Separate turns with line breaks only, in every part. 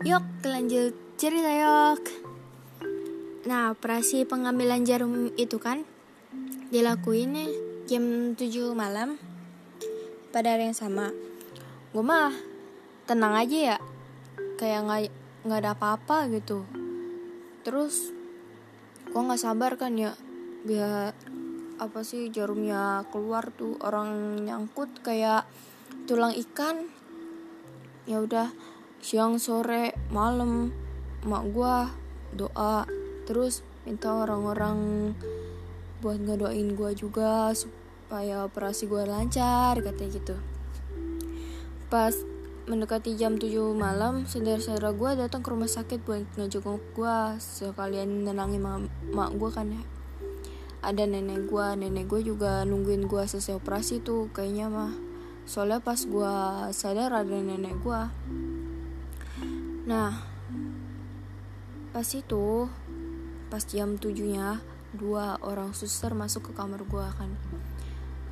Yuk lanjut cerita yuk. Nah operasi pengambilan jarum itu kan Dilakuin nih jam 7 malam. Pada hari yang sama. Gue mah tenang aja ya. Kayak gak, gak ada apa-apa gitu. Terus Gue gak sabar kan ya. Biar apa sih jarumnya keluar tuh orang nyangkut kayak tulang ikan. Ya udah siang sore malam mak gua doa terus minta orang-orang buat ngedoain gua juga supaya operasi gua lancar katanya gitu. Pas mendekati jam 7 malam saudara-saudara gua datang ke rumah sakit buat ngejenguk gua sekalian nenangin mak, mak gue kan ya. Ada nenek gue nenek gue juga nungguin gue selesai operasi tuh kayaknya mah. Soalnya pas gue sadar ada nenek gue nah pas itu pas jam tujuhnya dua orang suster masuk ke kamar gue kan.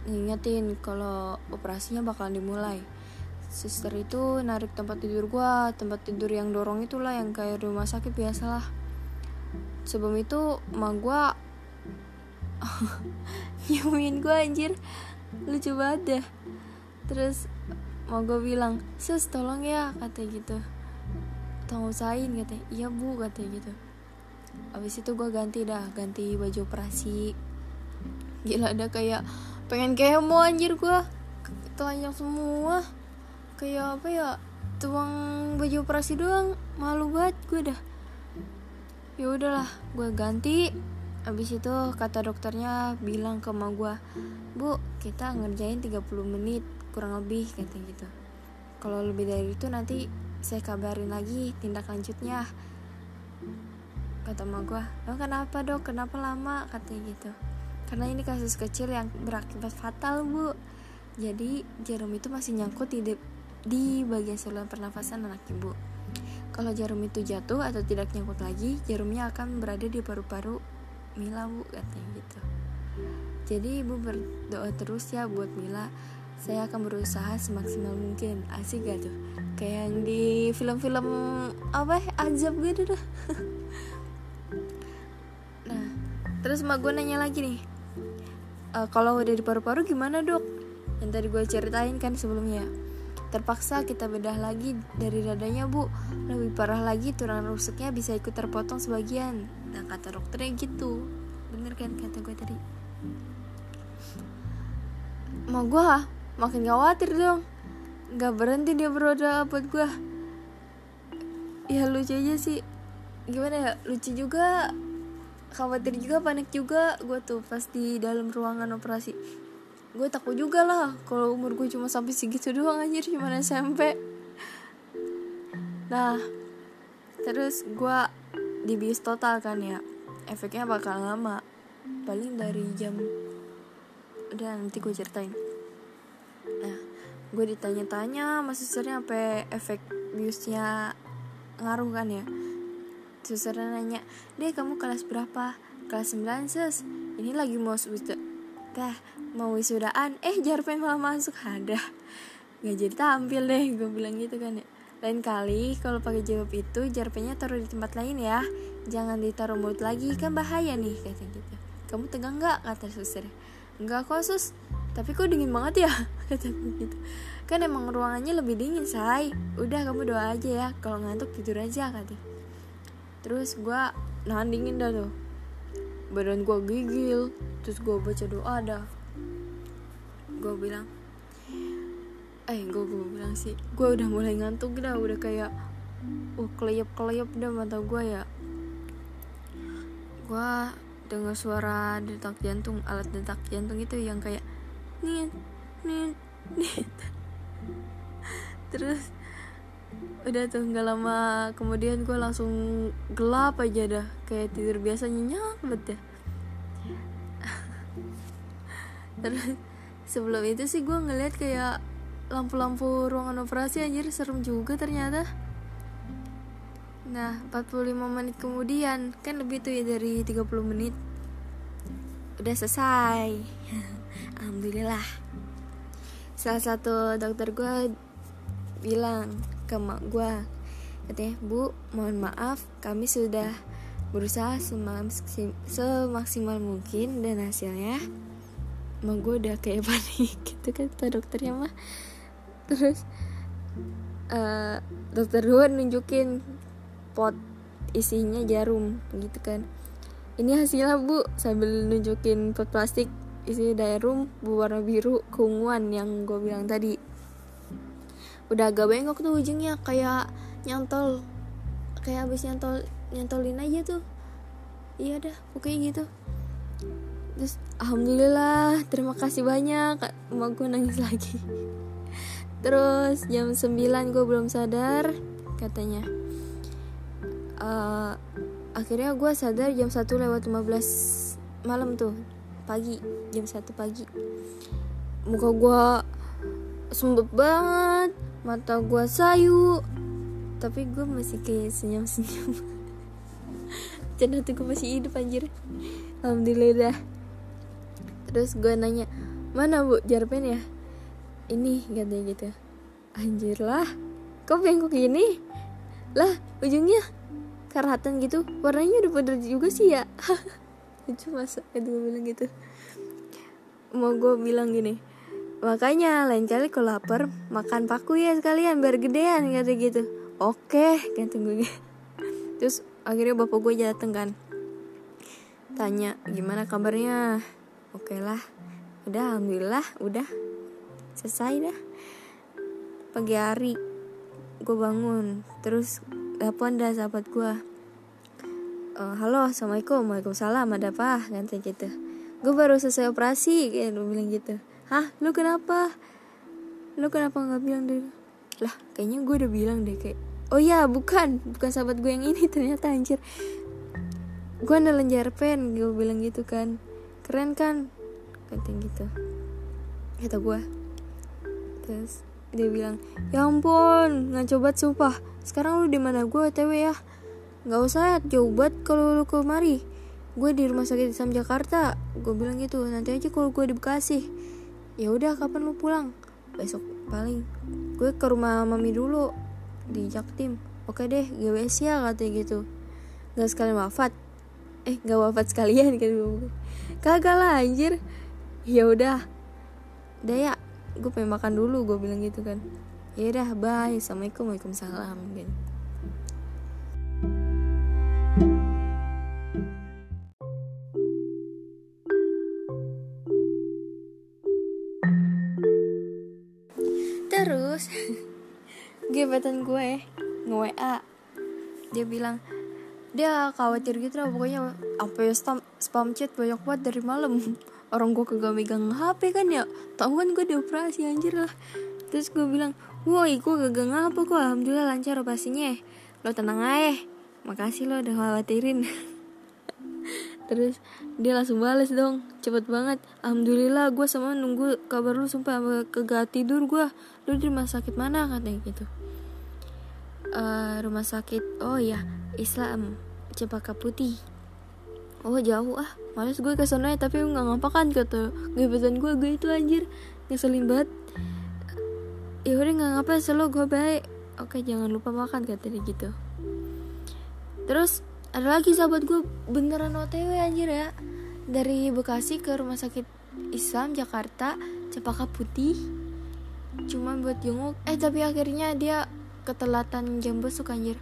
Ngingetin kalau operasinya bakalan dimulai. Suster itu narik tempat tidur gue tempat tidur yang dorong itulah yang kayak rumah sakit biasalah. Sebelum itu mak gue nyiumin gue anjir. Lucu banget deh. Terus mau gue bilang sus tolong ya kata gitu tolong usahain kata iya bu kata gitu. Abis itu gue ganti dah ganti baju operasi. Gila ada kayak pengen kemo anjir gue telanjang semua. Kayak apa ya tuang baju operasi doang. Malu banget gue dah. Ya udahlah gue ganti. Abis itu kata dokternya bilang ke emak gue Bu kita ngerjain 30 menit kurang lebih kata gitu. Kalau lebih dari itu nanti saya kabarin lagi tindak lanjutnya. Kata emak gue Emang kenapa dok? Kenapa lama? Katanya gitu. Karena ini kasus kecil yang berakibat fatal bu. Jadi jarum itu masih nyangkut di, di bagian saluran pernafasan anak ibu. Kalau jarum itu jatuh atau tidak nyangkut lagi, jarumnya akan berada di paru-paru Mila bu katanya gitu. Jadi ibu berdoa terus ya buat Mila saya akan berusaha semaksimal mungkin. Asik gak tuh? Kayak yang di film-film apa ya azab gitu dah nah terus mak gue nanya lagi nih. E, kalau udah di paru-paru gimana dok? Yang tadi gue ceritain kan sebelumnya. Terpaksa kita bedah lagi dari dadanya bu. Lebih parah lagi tulang rusuknya bisa ikut terpotong sebagian. Nah kata dokternya gitu. Bener kan kata gue tadi? Mau gue makin khawatir dong. Nggak berhenti dia berdoa buat gue ya lucu aja sih. Gimana ya? Lucu juga khawatir juga panik juga. Gue tuh pas di dalam ruangan operasi. Gue takut juga lah kalau umur gue cuma sampai segitu doang anjir. Cuma SMP nah terus gue dibius total kan ya. Efeknya bakal lama. Paling dari jam udah nanti gue ceritain gue ditanya-tanya mas susternya apa efek biusnya ngaruh kan ya susternya nanya deh kamu kelas berapa kelas 9 sus ini lagi mau wisuda teh mau wisudaan eh jarpen malah masuk ada nggak jadi tampil deh gue bilang gitu kan ya lain kali kalau pakai jawab itu jarpennya taruh di tempat lain ya. Jangan ditaruh mulut lagi kan bahaya nih kata gitu. Kamu tegang nggak kata suster. Enggak kok sus. Tapi kok dingin banget ya kata gitu. Kan emang ruangannya lebih dingin say. Udah kamu doa aja ya. Kalau ngantuk tidur aja kata. Terus gue nahan dingin dah tuh. Badan gue gigil. Terus gue baca doa dah. Gue bilang eh gue gue bilang sih gue udah mulai ngantuk dah udah kayak uh keleyap keleyap dah mata gue ya gue dengar suara detak jantung alat detak jantung itu yang kayak nit nit nit terus udah tuh nggak lama kemudian gue langsung gelap aja dah. Kayak tidur biasa nyenyak banget ya. Terus sebelum itu sih gue ngeliat kayak lampu-lampu ruangan operasi anjir serem juga ternyata. Nah 45 menit kemudian Kan lebih tuh ya dari 30 menit. Udah selesai Alhamdulillah. Salah satu dokter gue Bilang ke mak gue katanya bu mohon maaf kami sudah berusaha semaksimal mungkin dan hasilnya emang gue udah kayak panik gitu kan kata dokternya mah. Terus uh, dokter gue nunjukin pot isinya jarum gitu kan. Ini hasilnya bu sambil nunjukin pot plastik isi jarum berwarna biru keunguan yang gue bilang tadi. Udah agak bengkok tuh ujungnya kayak nyantol kayak abis nyantol nyantolin aja tuh. Iya dah pokoknya gitu. Terus alhamdulillah terima kasih banyak emak gue nangis lagi. Terus jam 9 gue belum sadar katanya. Uh, akhirnya gue sadar jam 1 lewat 15 malam tuh pagi jam 1 pagi. Muka gue sembep banget mata gue sayu tapi gue masih kayak senyum-senyum. Dan hati gue masih hidup anjir. Alhamdulillah. Terus gue nanya mana bu? Jarpen ya? Ini katanya gitu. Anjir lah kok bengkok gini? Lah ujungnya karatan gitu warnanya udah pada juga sih ya lucu masa itu gue bilang gitu. Mau gue bilang gini makanya lain kali kalau lapar makan paku ya sekalian biar gedean kata gitu. Oke kata gue terus akhirnya bapak gue dateng kan tanya gimana kabarnya? Oke lah. Udah alhamdulillah udah. Selesai dah. Pagi hari gue bangun terus telepon dah sahabat gue uh, halo assalamualaikum. Waalaikumsalam ada apa? Nanti gitu. Gue baru selesai operasi kayak lu bilang gitu. Hah lu kenapa? Lu kenapa nggak bilang deh? Lah kayaknya gue udah bilang deh kayak oh ya bukan. Bukan sahabat gue yang ini ternyata anjir. Gue nelan pen gue bilang gitu kan. Keren kan? Kata gitu. Kata gue terus dia bilang ya ampun nggak coba sumpah. Sekarang lu di mana gue tw ya nggak usah jauh banget kalau lu kemari. Gue di rumah sakit Islam Jakarta. Gue bilang gitu nanti aja kalau gue di Bekasi. Ya udah kapan lu pulang? Besok paling. Gue ke rumah mami dulu di Jaktim. Oke deh GWS ya katanya gitu. Nggak sekalian wafat. Eh nggak wafat sekalian kan kagak lah anjir. Ya udah. Udah ya gue pengen makan dulu gue bilang gitu kan. Ya udah bye. Assalamualaikum waalaikumsalam gitu terus. Gebetan gue nge-WA dia bilang dia khawatir gitu lah pokoknya apa ya spam, spam chat banyak banget dari malam. Orang gue kagak megang HP kan ya tau kan gue dioperasi anjir lah. Terus gue bilang woi gue kagak ngapa kok alhamdulillah lancar operasinya. Lo tenang aja makasih lo udah khawatirin terus dia langsung balas dong cepet banget. Alhamdulillah gue sama nunggu kabar lu sumpah kagak tidur gue lu di rumah sakit mana? Katanya gitu. Uh, rumah sakit oh ya Islam Cempaka Putih. Oh jauh ah. Males gue ke sana ya tapi nggak ngapa kan kata gebetan gue gue itu anjir. Ngeselin banget. Ya udah nggak ngapa selalu gue baik. Oke jangan lupa makan kata dia gitu. Terus ada lagi sahabat gue beneran otw anjir ya. Dari Bekasi ke rumah sakit Islam Jakarta Cepaka Putih. Cuma buat jenguk. Eh tapi akhirnya dia ketelatan jam besok anjir.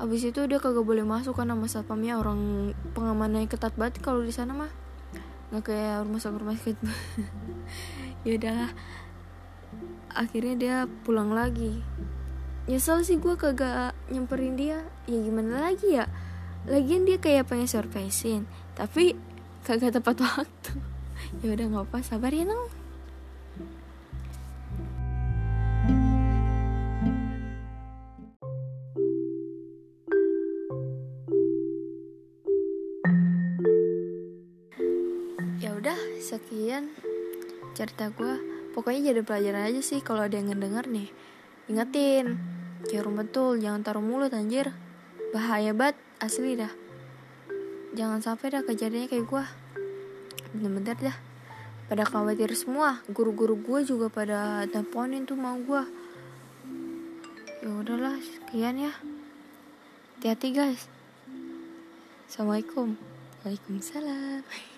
Abis itu dia kagak boleh masuk karena masa satpamnya. Orang pengamanannya ketat banget kalau di sana mah. Nggak kayak rumah sakit rumah sakit. Ya udahlah akhirnya dia pulang lagi nyesel sih gue kagak nyamperin dia. Ya gimana lagi ya? Lagian dia kayak pengen surprisein tapi kagak tepat waktu. Ya udah nggak apa sabar ya nong. Sekian cerita gue pokoknya jadi pelajaran aja sih kalau ada yang ngedenger nih. Ingetin jarum betul jangan taruh mulut anjir. Bahaya banget asli dah. Jangan sampai dah kejadiannya kayak gue bener-bener dah. Pada khawatir semua. Guru-guru gue juga pada teleponin tuh mau gue ya udahlah sekian ya. Hati-hati guys. Assalamualaikum. Waalaikumsalam